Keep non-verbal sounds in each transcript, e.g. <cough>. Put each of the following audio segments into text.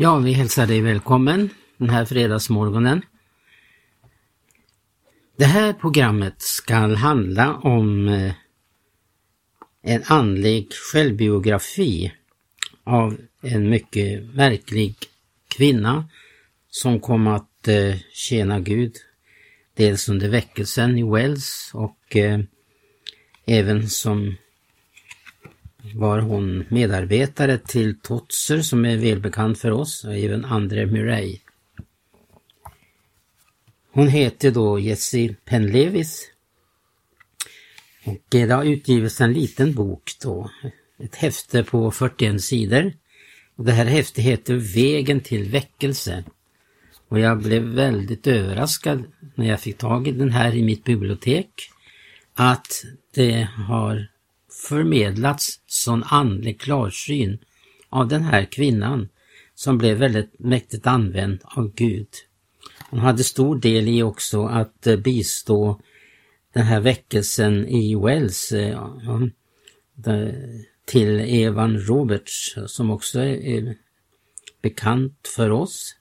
Ja, vi hälsar dig välkommen den här fredagsmorgonen. Det här programmet ska handla om eh, en andlig självbiografi av en mycket märklig kvinna som kom att eh, tjäna Gud dels under väckelsen i Wells och eh, även som var hon medarbetare till Totser som är välbekant för oss och även André Murray. Hon heter då Jessie Penlevis. Och det har utgivits en liten bok då, ett häfte på 41 sidor. Och det här häftet heter Vägen till väckelse. Och jag blev väldigt överraskad när jag fick tag i den här i mitt bibliotek. Att det har förmedlats sån andlig klarsyn av den här kvinnan som blev väldigt mäktigt använd av Gud. Hon hade stor del i också att eh, bistå den här väckelsen i Wells eh, till Evan Roberts som också är bekant för oss.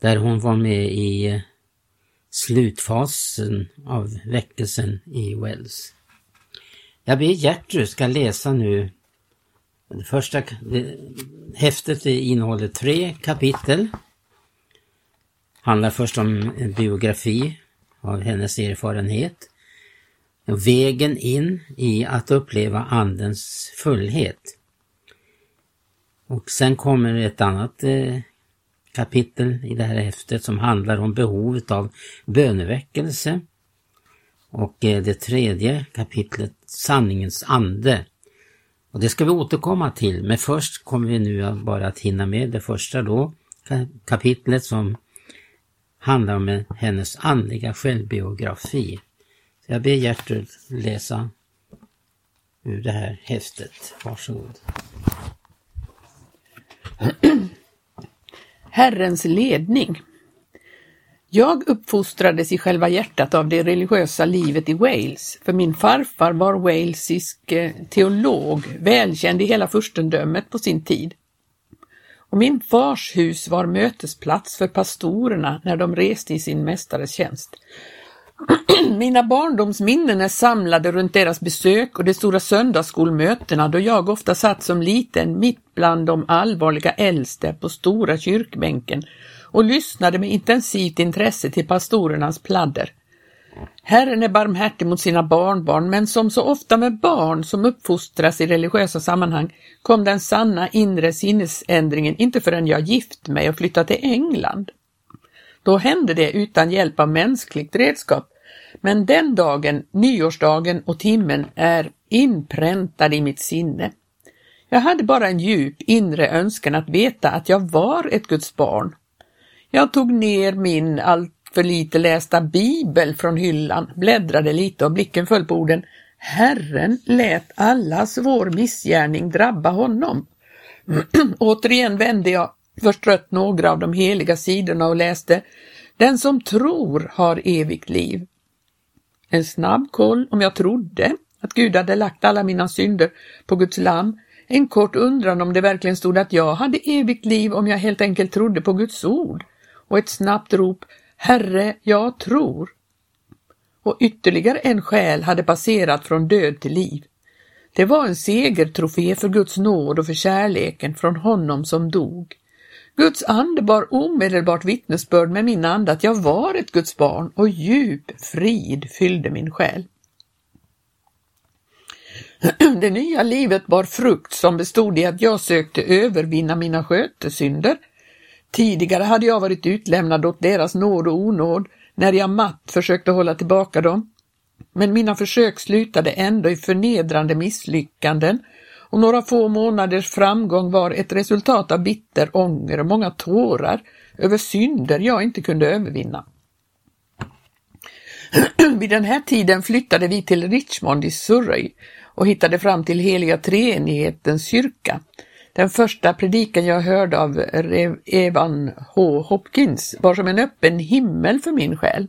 Där hon var med i eh, slutfasen av väckelsen i Wells. Jag ber Gertrud ska läsa nu det första häftet innehåller tre kapitel. Handlar först om en biografi av hennes erfarenhet. Vägen in i att uppleva Andens fullhet. Och sen kommer ett annat eh, kapitel i det här häftet som handlar om behovet av böneväckelse. Och eh, det tredje kapitlet, sanningens ande. Och det ska vi återkomma till, men först kommer vi nu bara att hinna med det första då, kapitlet som handlar om hennes andliga självbiografi. Så jag ber Gertrud läsa ur det här häftet. Varsågod. <clears throat> Herrens ledning jag uppfostrades i själva hjärtat av det religiösa livet i Wales, för min farfar var walesisk eh, teolog, välkänd i hela furstendömet på sin tid. Och min fars hus var mötesplats för pastorerna när de reste i sin mästares tjänst. <clears throat> Mina barndomsminnen är samlade runt deras besök och de stora söndagsskolmötena då jag ofta satt som liten mitt bland de allvarliga äldste på stora kyrkbänken och lyssnade med intensivt intresse till pastorernas pladder. Herren är barmhärtig mot sina barnbarn, men som så ofta med barn som uppfostras i religiösa sammanhang kom den sanna inre sinnesändringen inte förrän jag gift mig och flyttat till England. Då hände det utan hjälp av mänskligt redskap, men den dagen, nyårsdagen och timmen är inpräntad i mitt sinne. Jag hade bara en djup inre önskan att veta att jag var ett Guds barn jag tog ner min allt för lite lästa bibel från hyllan, bläddrade lite och blicken föll på orden Herren lät allas vår missgärning drabba honom. <clears throat> Återigen vände jag förstrött några av de heliga sidorna och läste Den som tror har evigt liv. En snabb koll om jag trodde att Gud hade lagt alla mina synder på Guds lamm. En kort undran om det verkligen stod att jag hade evigt liv om jag helt enkelt trodde på Guds ord och ett snabbt rop Herre, jag tror. Och ytterligare en själ hade passerat från död till liv. Det var en segertrofé för Guds nåd och för kärleken från honom som dog. Guds ande bar omedelbart vittnesbörd med min ande att jag var ett Guds barn och djup frid fyllde min själ. <clears throat> Det nya livet bar frukt som bestod i att jag sökte övervinna mina skötesynder Tidigare hade jag varit utlämnad åt deras nåd och onåd när jag matt försökte hålla tillbaka dem. Men mina försök slutade ändå i förnedrande misslyckanden och några få månaders framgång var ett resultat av bitter ånger och många tårar över synder jag inte kunde övervinna. <clears throat> Vid den här tiden flyttade vi till Richmond i Surrey och hittade fram till heliga treenighetens kyrka den första predikan jag hörde av Evan H. Hopkins var som en öppen himmel för min själ.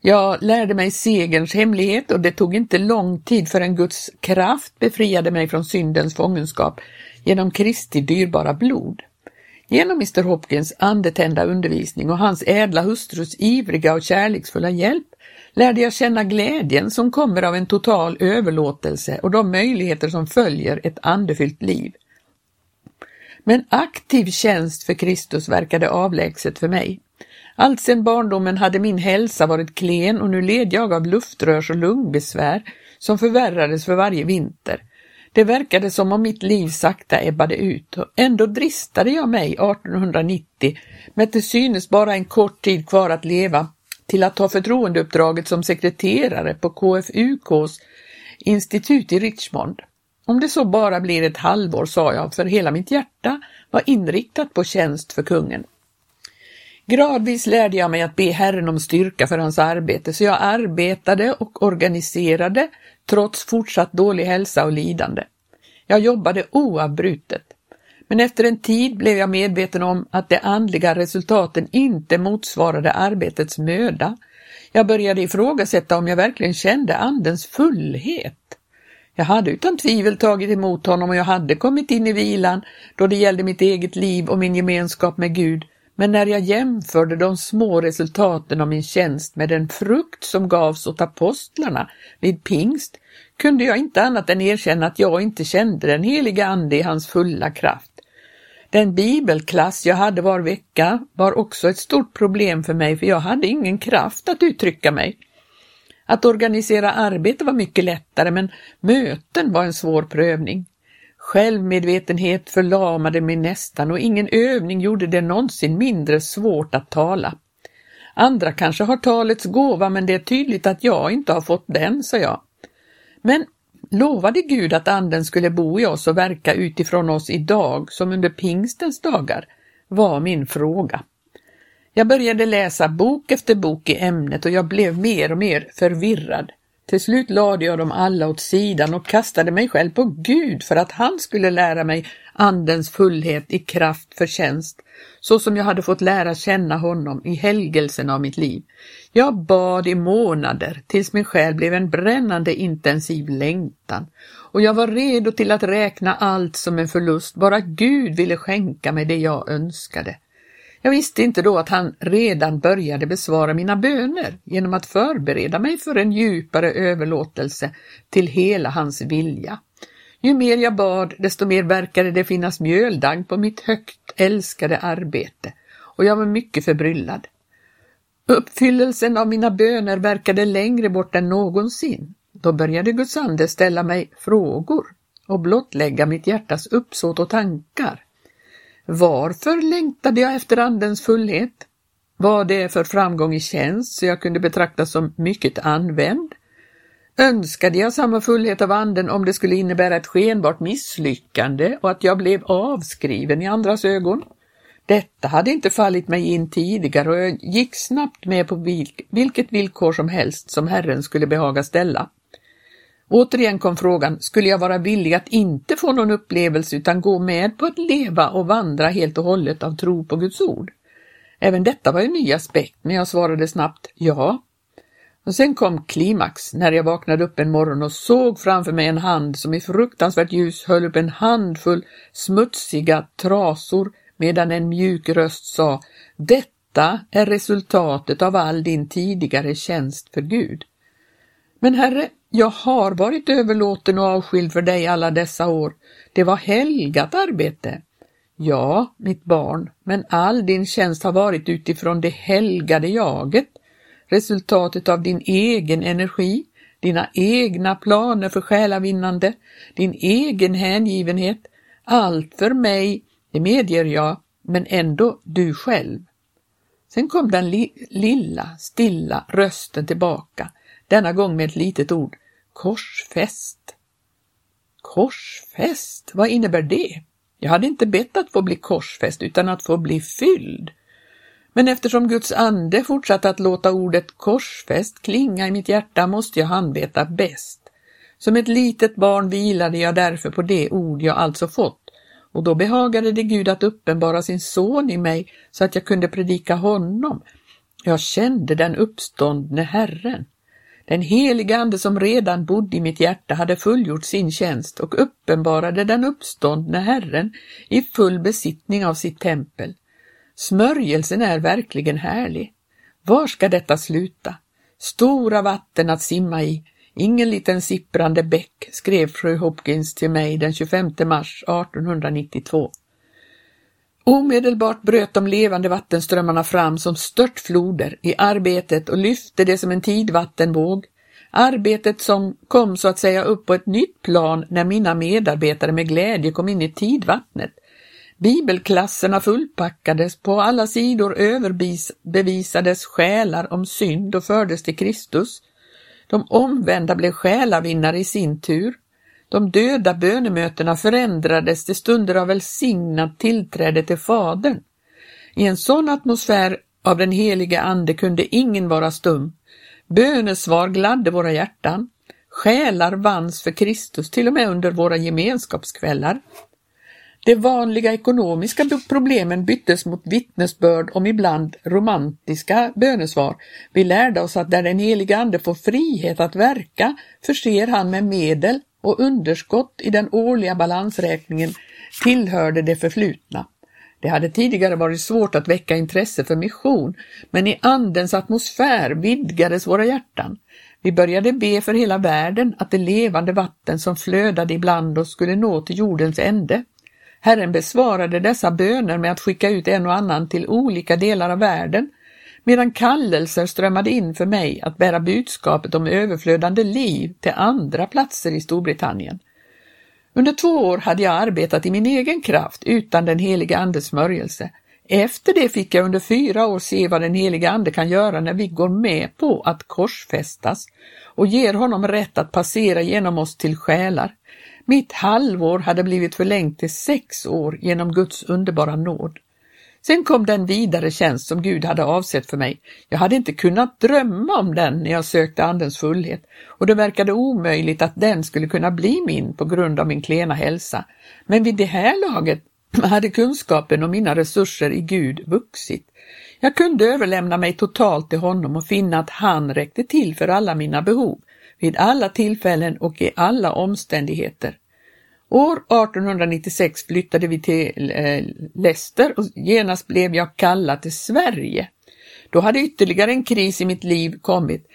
Jag lärde mig segerns hemlighet och det tog inte lång tid förrän Guds kraft befriade mig från syndens fångenskap genom Kristi dyrbara blod. Genom Mr Hopkins andetända undervisning och hans ädla hustrus ivriga och kärleksfulla hjälp lärde jag känna glädjen som kommer av en total överlåtelse och de möjligheter som följer ett andefyllt liv. Men aktiv tjänst för Kristus verkade avlägset för mig. Alltsedan barndomen hade min hälsa varit klen och nu led jag av luftrörs och lungbesvär som förvärrades för varje vinter. Det verkade som om mitt liv sakta ebbade ut och ändå dristade jag mig 1890 med till synes bara en kort tid kvar att leva till att ta förtroendeuppdraget som sekreterare på KFUKs institut i Richmond. Om det så bara blir ett halvår, sa jag, för hela mitt hjärta var inriktat på tjänst för kungen. Gradvis lärde jag mig att be Herren om styrka för hans arbete, så jag arbetade och organiserade trots fortsatt dålig hälsa och lidande. Jag jobbade oavbrutet. Men efter en tid blev jag medveten om att de andliga resultaten inte motsvarade arbetets möda. Jag började ifrågasätta om jag verkligen kände Andens fullhet. Jag hade utan tvivel tagit emot honom och jag hade kommit in i vilan då det gällde mitt eget liv och min gemenskap med Gud. Men när jag jämförde de små resultaten av min tjänst med den frukt som gavs åt apostlarna vid pingst kunde jag inte annat än erkänna att jag inte kände den heliga Ande i hans fulla kraft. Den bibelklass jag hade var vecka var också ett stort problem för mig för jag hade ingen kraft att uttrycka mig. Att organisera arbete var mycket lättare men möten var en svår prövning. Självmedvetenhet förlamade mig nästan och ingen övning gjorde det någonsin mindre svårt att tala. Andra kanske har talets gåva men det är tydligt att jag inte har fått den, sa jag. Men lovade Gud att anden skulle bo i oss och verka utifrån oss idag som under pingstens dagar? var min fråga. Jag började läsa bok efter bok i ämnet och jag blev mer och mer förvirrad. Till slut lade jag dem alla åt sidan och kastade mig själv på Gud för att han skulle lära mig Andens fullhet i kraft för tjänst, så som jag hade fått lära känna honom i helgelsen av mitt liv. Jag bad i månader tills min själ blev en brännande intensiv längtan och jag var redo till att räkna allt som en förlust, bara Gud ville skänka mig det jag önskade. Jag visste inte då att han redan började besvara mina böner genom att förbereda mig för en djupare överlåtelse till hela hans vilja. Ju mer jag bad, desto mer verkade det finnas mjöldagg på mitt högt älskade arbete och jag var mycket förbryllad. Uppfyllelsen av mina böner verkade längre bort än någonsin. Då började Guds ande ställa mig frågor och blottlägga mitt hjärtas uppsåt och tankar. Varför längtade jag efter Andens fullhet? Var det för framgång i tjänst så jag kunde betraktas som mycket använd? Önskade jag samma fullhet av anden om det skulle innebära ett skenbart misslyckande och att jag blev avskriven i andras ögon? Detta hade inte fallit mig in tidigare och jag gick snabbt med på vilket villkor som helst som Herren skulle behaga ställa. Återigen kom frågan, skulle jag vara villig att inte få någon upplevelse utan gå med på att leva och vandra helt och hållet av tro på Guds ord? Även detta var en ny aspekt, men jag svarade snabbt ja. Och sen kom klimax när jag vaknade upp en morgon och såg framför mig en hand som i fruktansvärt ljus höll upp en handfull smutsiga trasor medan en mjuk röst sa Detta är resultatet av all din tidigare tjänst för Gud. Men Herre, jag har varit överlåten och avskild för dig alla dessa år. Det var helgat arbete. Ja, mitt barn, men all din tjänst har varit utifrån det helgade jaget, resultatet av din egen energi, dina egna planer för själavinnande, din egen hängivenhet, allt för mig, det medger jag, men ändå du själv. Sen kom den li lilla, stilla rösten tillbaka, denna gång med ett litet ord. Korsfäst. Korsfäst, vad innebär det? Jag hade inte bett att få bli korsfäst utan att få bli fylld. Men eftersom Guds ande fortsatte att låta ordet korsfäst klinga i mitt hjärta måste jag handveta bäst. Som ett litet barn vilade jag därför på det ord jag alltså fått och då behagade det Gud att uppenbara sin son i mig så att jag kunde predika honom. Jag kände den uppståndne Herren. Den helige Ande som redan bodde i mitt hjärta hade fullgjort sin tjänst och uppenbarade den uppståndne Herren i full besittning av sitt tempel. Smörjelsen är verkligen härlig. Var ska detta sluta? Stora vatten att simma i, ingen liten sipprande bäck, skrev fru Hopkins till mig den 25 mars 1892. Omedelbart bröt de levande vattenströmmarna fram som störtfloder i arbetet och lyfte det som en tidvattenvåg. Arbetet som kom så att säga upp på ett nytt plan när mina medarbetare med glädje kom in i tidvattnet. Bibelklasserna fullpackades, på alla sidor överbevisades själar om synd och fördes till Kristus. De omvända blev själavinnare i sin tur. De döda bönemötena förändrades till stunder av välsignat tillträde till Fadern. I en sån atmosfär av den heliga Ande kunde ingen vara stum. Bönesvar gladde våra hjärtan. Själar vanns för Kristus till och med under våra gemenskapskvällar. De vanliga ekonomiska problemen byttes mot vittnesbörd om ibland romantiska bönesvar. Vi lärde oss att där den heliga Ande får frihet att verka förser han med medel och underskott i den årliga balansräkningen tillhörde det förflutna. Det hade tidigare varit svårt att väcka intresse för mission, men i Andens atmosfär vidgades våra hjärtan. Vi började be för hela världen att det levande vatten som flödade ibland oss skulle nå till jordens ände. Herren besvarade dessa böner med att skicka ut en och annan till olika delar av världen, medan kallelser strömmade in för mig att bära budskapet om överflödande liv till andra platser i Storbritannien. Under två år hade jag arbetat i min egen kraft utan den heliga Andes smörjelse. Efter det fick jag under fyra år se vad den heliga Ande kan göra när vi går med på att korsfästas och ger honom rätt att passera genom oss till själar. Mitt halvår hade blivit förlängt till sex år genom Guds underbara nåd. Sen kom den vidare tjänst som Gud hade avsett för mig. Jag hade inte kunnat drömma om den när jag sökte Andens fullhet och det verkade omöjligt att den skulle kunna bli min på grund av min klena hälsa. Men vid det här laget <clears throat> hade kunskapen och mina resurser i Gud vuxit. Jag kunde överlämna mig totalt till honom och finna att han räckte till för alla mina behov, vid alla tillfällen och i alla omständigheter. År 1896 flyttade vi till eh, Leicester och genast blev jag kallad till Sverige. Då hade ytterligare en kris i mitt liv kommit.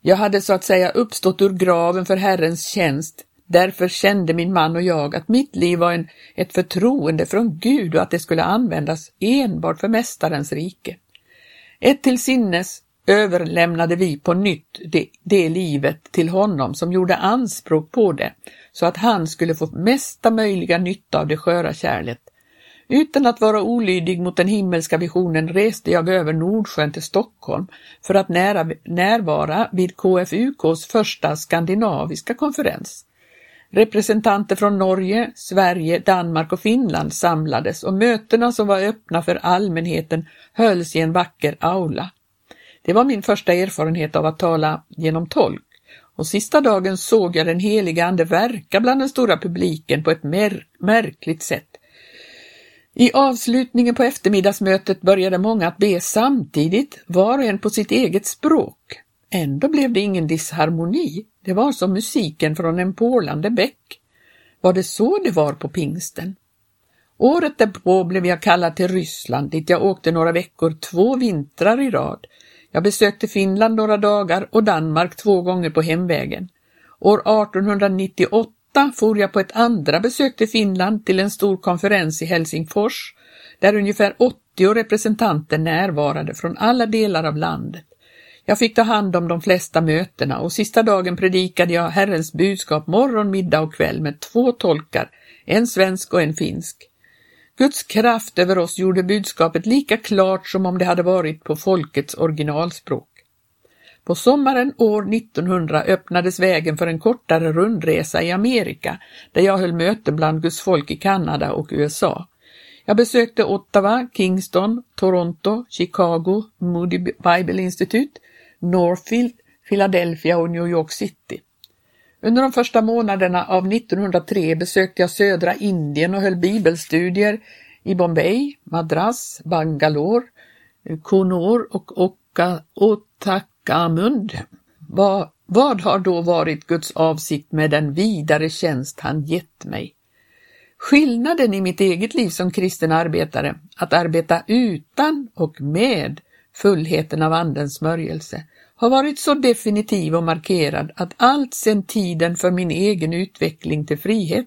Jag hade så att säga uppstått ur graven för Herrens tjänst. Därför kände min man och jag att mitt liv var en, ett förtroende från Gud och att det skulle användas enbart för Mästarens rike. Ett till sinnes överlämnade vi på nytt det, det livet till honom som gjorde anspråk på det, så att han skulle få mesta möjliga nytta av det sköra kärlet. Utan att vara olydig mot den himmelska visionen reste jag över Nordsjön till Stockholm för att nära, närvara vid KFUKs första skandinaviska konferens. Representanter från Norge, Sverige, Danmark och Finland samlades och mötena som var öppna för allmänheten hölls i en vacker aula. Det var min första erfarenhet av att tala genom tolk och sista dagen såg jag den heliga Ande verka bland den stora publiken på ett märkligt sätt. I avslutningen på eftermiddagsmötet började många att be samtidigt, var och en på sitt eget språk. Ändå blev det ingen disharmoni. Det var som musiken från en porlande bäck. Var det så det var på pingsten? Året därpå blev jag kallad till Ryssland dit jag åkte några veckor två vintrar i rad. Jag besökte Finland några dagar och Danmark två gånger på hemvägen. År 1898 for jag på ett andra besök till Finland till en stor konferens i Helsingfors där ungefär 80 representanter närvarade från alla delar av landet. Jag fick ta hand om de flesta mötena och sista dagen predikade jag Herrens budskap morgon, middag och kväll med två tolkar, en svensk och en finsk. Guds kraft över oss gjorde budskapet lika klart som om det hade varit på folkets originalspråk. På sommaren år 1900 öppnades vägen för en kortare rundresa i Amerika där jag höll möten bland Guds folk i Kanada och USA. Jag besökte Ottawa, Kingston, Toronto, Chicago, Moody Bible Institute, Northfield, Philadelphia och New York City. Under de första månaderna av 1903 besökte jag södra Indien och höll bibelstudier i Bombay, Madras, Bangalore, eh, Konor och Otakamund. Vad Vad har då varit Guds avsikt med den vidare tjänst han gett mig? Skillnaden i mitt eget liv som kristen arbetare, att arbeta utan och med fullheten av Andens smörjelse, har varit så definitiv och markerad att allt sedan tiden för min egen utveckling till frihet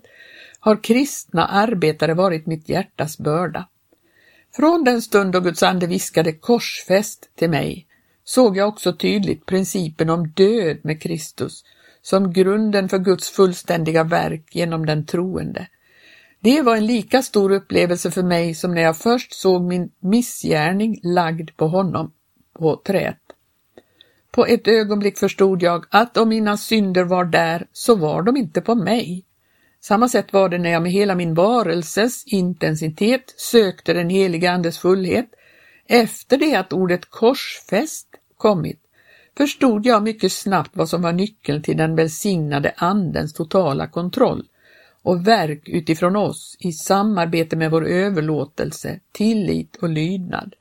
har kristna arbetare varit mitt hjärtas börda. Från den stund då Guds ande viskade korsfäst till mig såg jag också tydligt principen om död med Kristus som grunden för Guds fullständiga verk genom den troende. Det var en lika stor upplevelse för mig som när jag först såg min missgärning lagd på honom, på träet. På ett ögonblick förstod jag att om mina synder var där så var de inte på mig. Samma sätt var det när jag med hela min varelses intensitet sökte den heliga Andes fullhet. Efter det att ordet korsfäst kommit förstod jag mycket snabbt vad som var nyckeln till den välsignade Andens totala kontroll och verk utifrån oss i samarbete med vår överlåtelse, tillit och lydnad.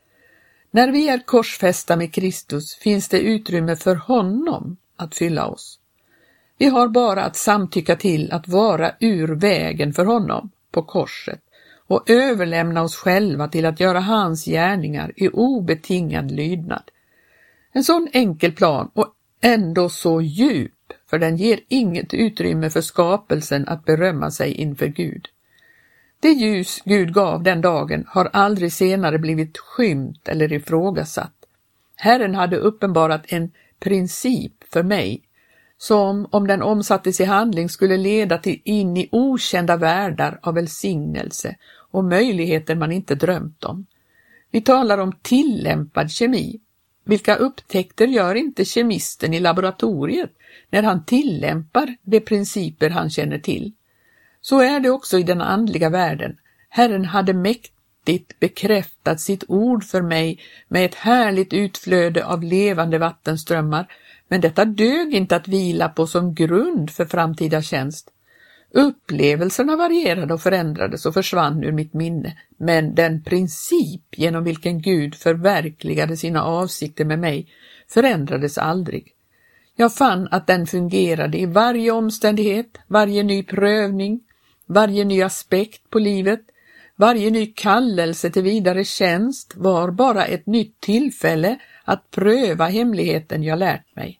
När vi är korsfästa med Kristus finns det utrymme för honom att fylla oss. Vi har bara att samtycka till att vara ur vägen för honom på korset och överlämna oss själva till att göra hans gärningar i obetingad lydnad. En sån enkel plan och ändå så djup, för den ger inget utrymme för skapelsen att berömma sig inför Gud. Det ljus Gud gav den dagen har aldrig senare blivit skymt eller ifrågasatt. Herren hade uppenbarat en princip för mig som om den omsattes i handling skulle leda till in i okända världar av välsignelse och möjligheter man inte drömt om. Vi talar om tillämpad kemi. Vilka upptäckter gör inte kemisten i laboratoriet när han tillämpar de principer han känner till? Så är det också i den andliga världen. Herren hade mäktigt bekräftat sitt ord för mig med ett härligt utflöde av levande vattenströmmar, men detta dög inte att vila på som grund för framtida tjänst. Upplevelserna varierade och förändrades och försvann ur mitt minne, men den princip genom vilken Gud förverkligade sina avsikter med mig förändrades aldrig. Jag fann att den fungerade i varje omständighet, varje ny prövning, varje ny aspekt på livet, varje ny kallelse till vidare tjänst var bara ett nytt tillfälle att pröva hemligheten jag lärt mig.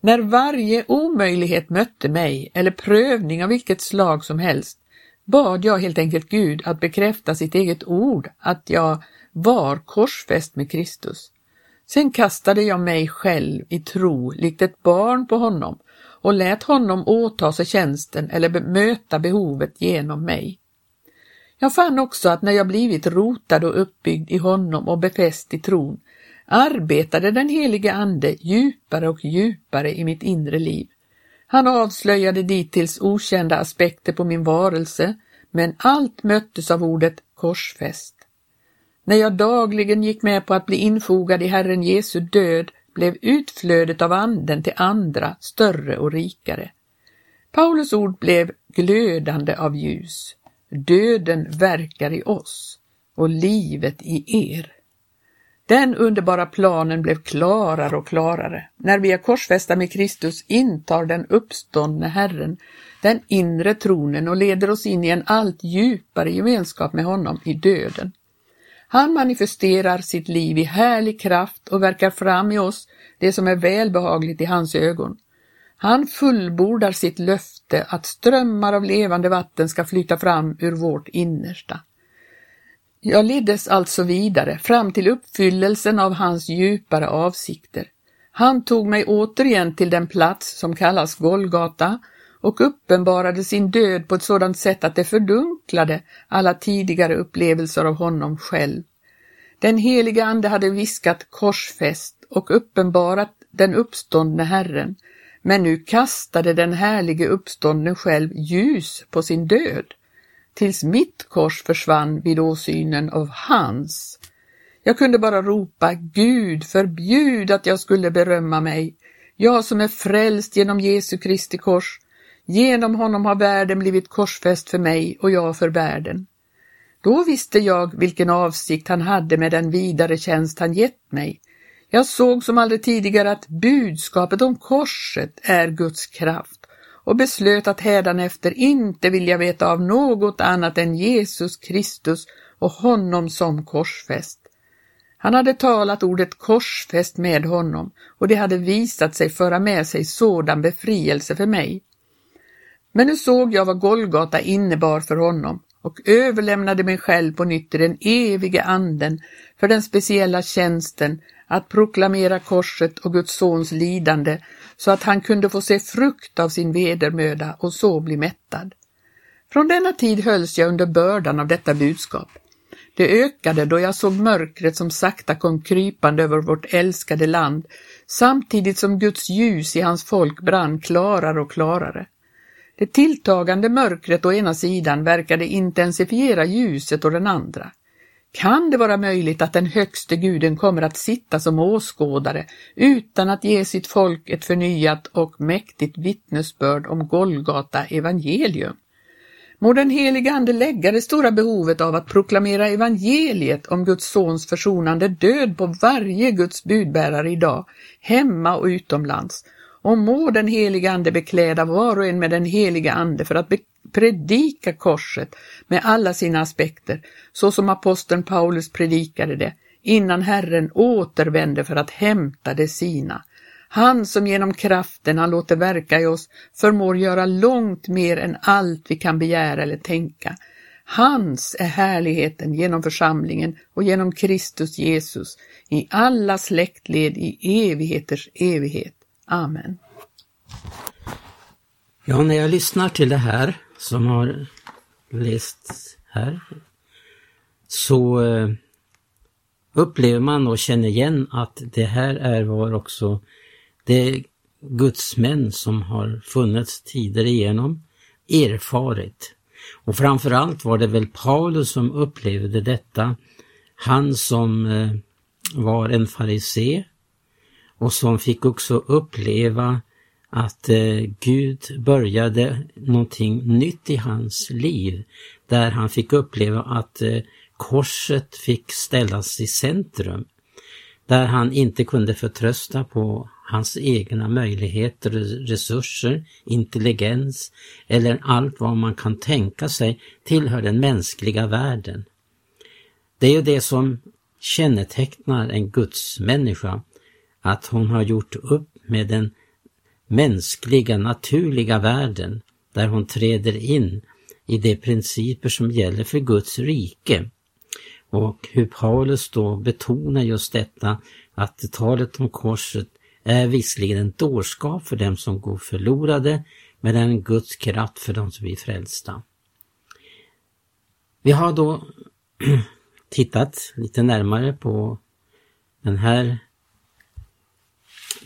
När varje omöjlighet mötte mig eller prövning av vilket slag som helst bad jag helt enkelt Gud att bekräfta sitt eget ord att jag var korsfäst med Kristus. Sen kastade jag mig själv i tro likt ett barn på honom och lät honom åta sig tjänsten eller möta behovet genom mig. Jag fann också att när jag blivit rotad och uppbyggd i honom och befäst i tron arbetade den helige Ande djupare och djupare i mitt inre liv. Han avslöjade dittills okända aspekter på min varelse, men allt möttes av ordet korsfäst. När jag dagligen gick med på att bli infogad i Herren Jesu död blev utflödet av anden till andra större och rikare. Paulus ord blev glödande av ljus. Döden verkar i oss och livet i er. Den underbara planen blev klarare och klarare. När vi är korsfästa med Kristus intar den uppståndne Herren den inre tronen och leder oss in i en allt djupare gemenskap med honom i döden. Han manifesterar sitt liv i härlig kraft och verkar fram i oss det som är välbehagligt i hans ögon. Han fullbordar sitt löfte att strömmar av levande vatten ska flyta fram ur vårt innersta. Jag leddes alltså vidare fram till uppfyllelsen av hans djupare avsikter. Han tog mig återigen till den plats som kallas Golgata och uppenbarade sin död på ett sådant sätt att det fördunklade alla tidigare upplevelser av honom själv. Den heliga Ande hade viskat korsfäst och uppenbarat den uppståndne Herren, men nu kastade den härlige uppståndne själv ljus på sin död tills mitt kors försvann vid åsynen av hans. Jag kunde bara ropa Gud, förbjud att jag skulle berömma mig. Jag som är frälst genom Jesu Kristi kors. Genom honom har världen blivit korsfäst för mig och jag för världen. Då visste jag vilken avsikt han hade med den vidare tjänst han gett mig. Jag såg som aldrig tidigare att budskapet om korset är Guds kraft och beslöt att hädanefter inte vilja veta av något annat än Jesus Kristus och honom som korsfäst. Han hade talat ordet korsfäst med honom och det hade visat sig föra med sig sådan befrielse för mig. Men nu såg jag vad Golgata innebar för honom och överlämnade mig själv på nytt till den evige anden för den speciella tjänsten att proklamera korset och Guds sons lidande så att han kunde få se frukt av sin vedermöda och så bli mättad. Från denna tid hölls jag under bördan av detta budskap. Det ökade då jag såg mörkret som sakta kom krypande över vårt älskade land, samtidigt som Guds ljus i hans folk brann klarare och klarare. Det tilltagande mörkret å ena sidan verkade intensifiera ljuset å den andra. Kan det vara möjligt att den högste guden kommer att sitta som åskådare utan att ge sitt folk ett förnyat och mäktigt vittnesbörd om Golgata evangelium? Må den helige Ande lägga det stora behovet av att proklamera evangeliet om Guds sons försonande död på varje Guds budbärare idag, hemma och utomlands. Och må den helige Ande bekläda var och en med den heliga Ande för att predika korset med alla sina aspekter, så som aposteln Paulus predikade det, innan Herren återvände för att hämta det sina. Han som genom kraften han låter verka i oss förmår göra långt mer än allt vi kan begära eller tänka. Hans är härligheten genom församlingen och genom Kristus Jesus i alla släktled i evigheters evighet. Amen. Ja, när jag lyssnar till det här som har lästs här så eh, upplever man och känner igen att det här är var också det gudsmän som har funnits tider igenom erfarit. Och framförallt var det väl Paulus som upplevde detta. Han som eh, var en farisé och som fick också uppleva att eh, Gud började någonting nytt i hans liv där han fick uppleva att eh, korset fick ställas i centrum. Där han inte kunde förtrösta på hans egna möjligheter, resurser, intelligens eller allt vad man kan tänka sig tillhör den mänskliga världen. Det är ju det som kännetecknar en gudsmänniska, att hon har gjort upp med den mänskliga, naturliga världen där hon träder in i de principer som gäller för Guds rike. Och hur Paulus då betonar just detta att talet om korset är visserligen en dårskap för dem som går förlorade, men är en Guds kraft för dem som blir frälsta. Vi har då <clears throat> tittat lite närmare på den här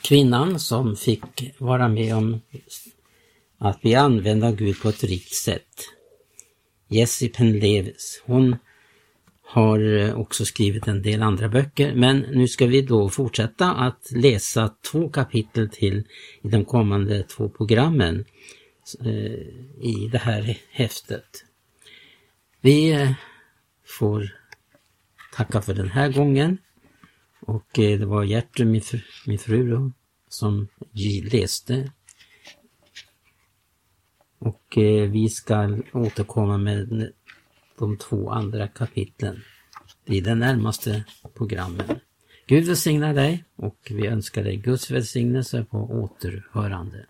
kvinnan som fick vara med om att bli använd av Gud på ett rikt sätt. Jessie Penlevis. Hon har eh, också skrivit en del andra böcker men nu ska vi då fortsätta att läsa två kapitel till i de kommande två programmen eh, i det här häftet. Vi eh, får tacka för den här gången och eh, det var Gertrud, min fru, min fru då, som läste. Och eh, vi ska återkomma med de två andra kapitlen i de närmaste programmen. Gud välsigna dig och vi önskar dig Guds välsignelse på återhörande.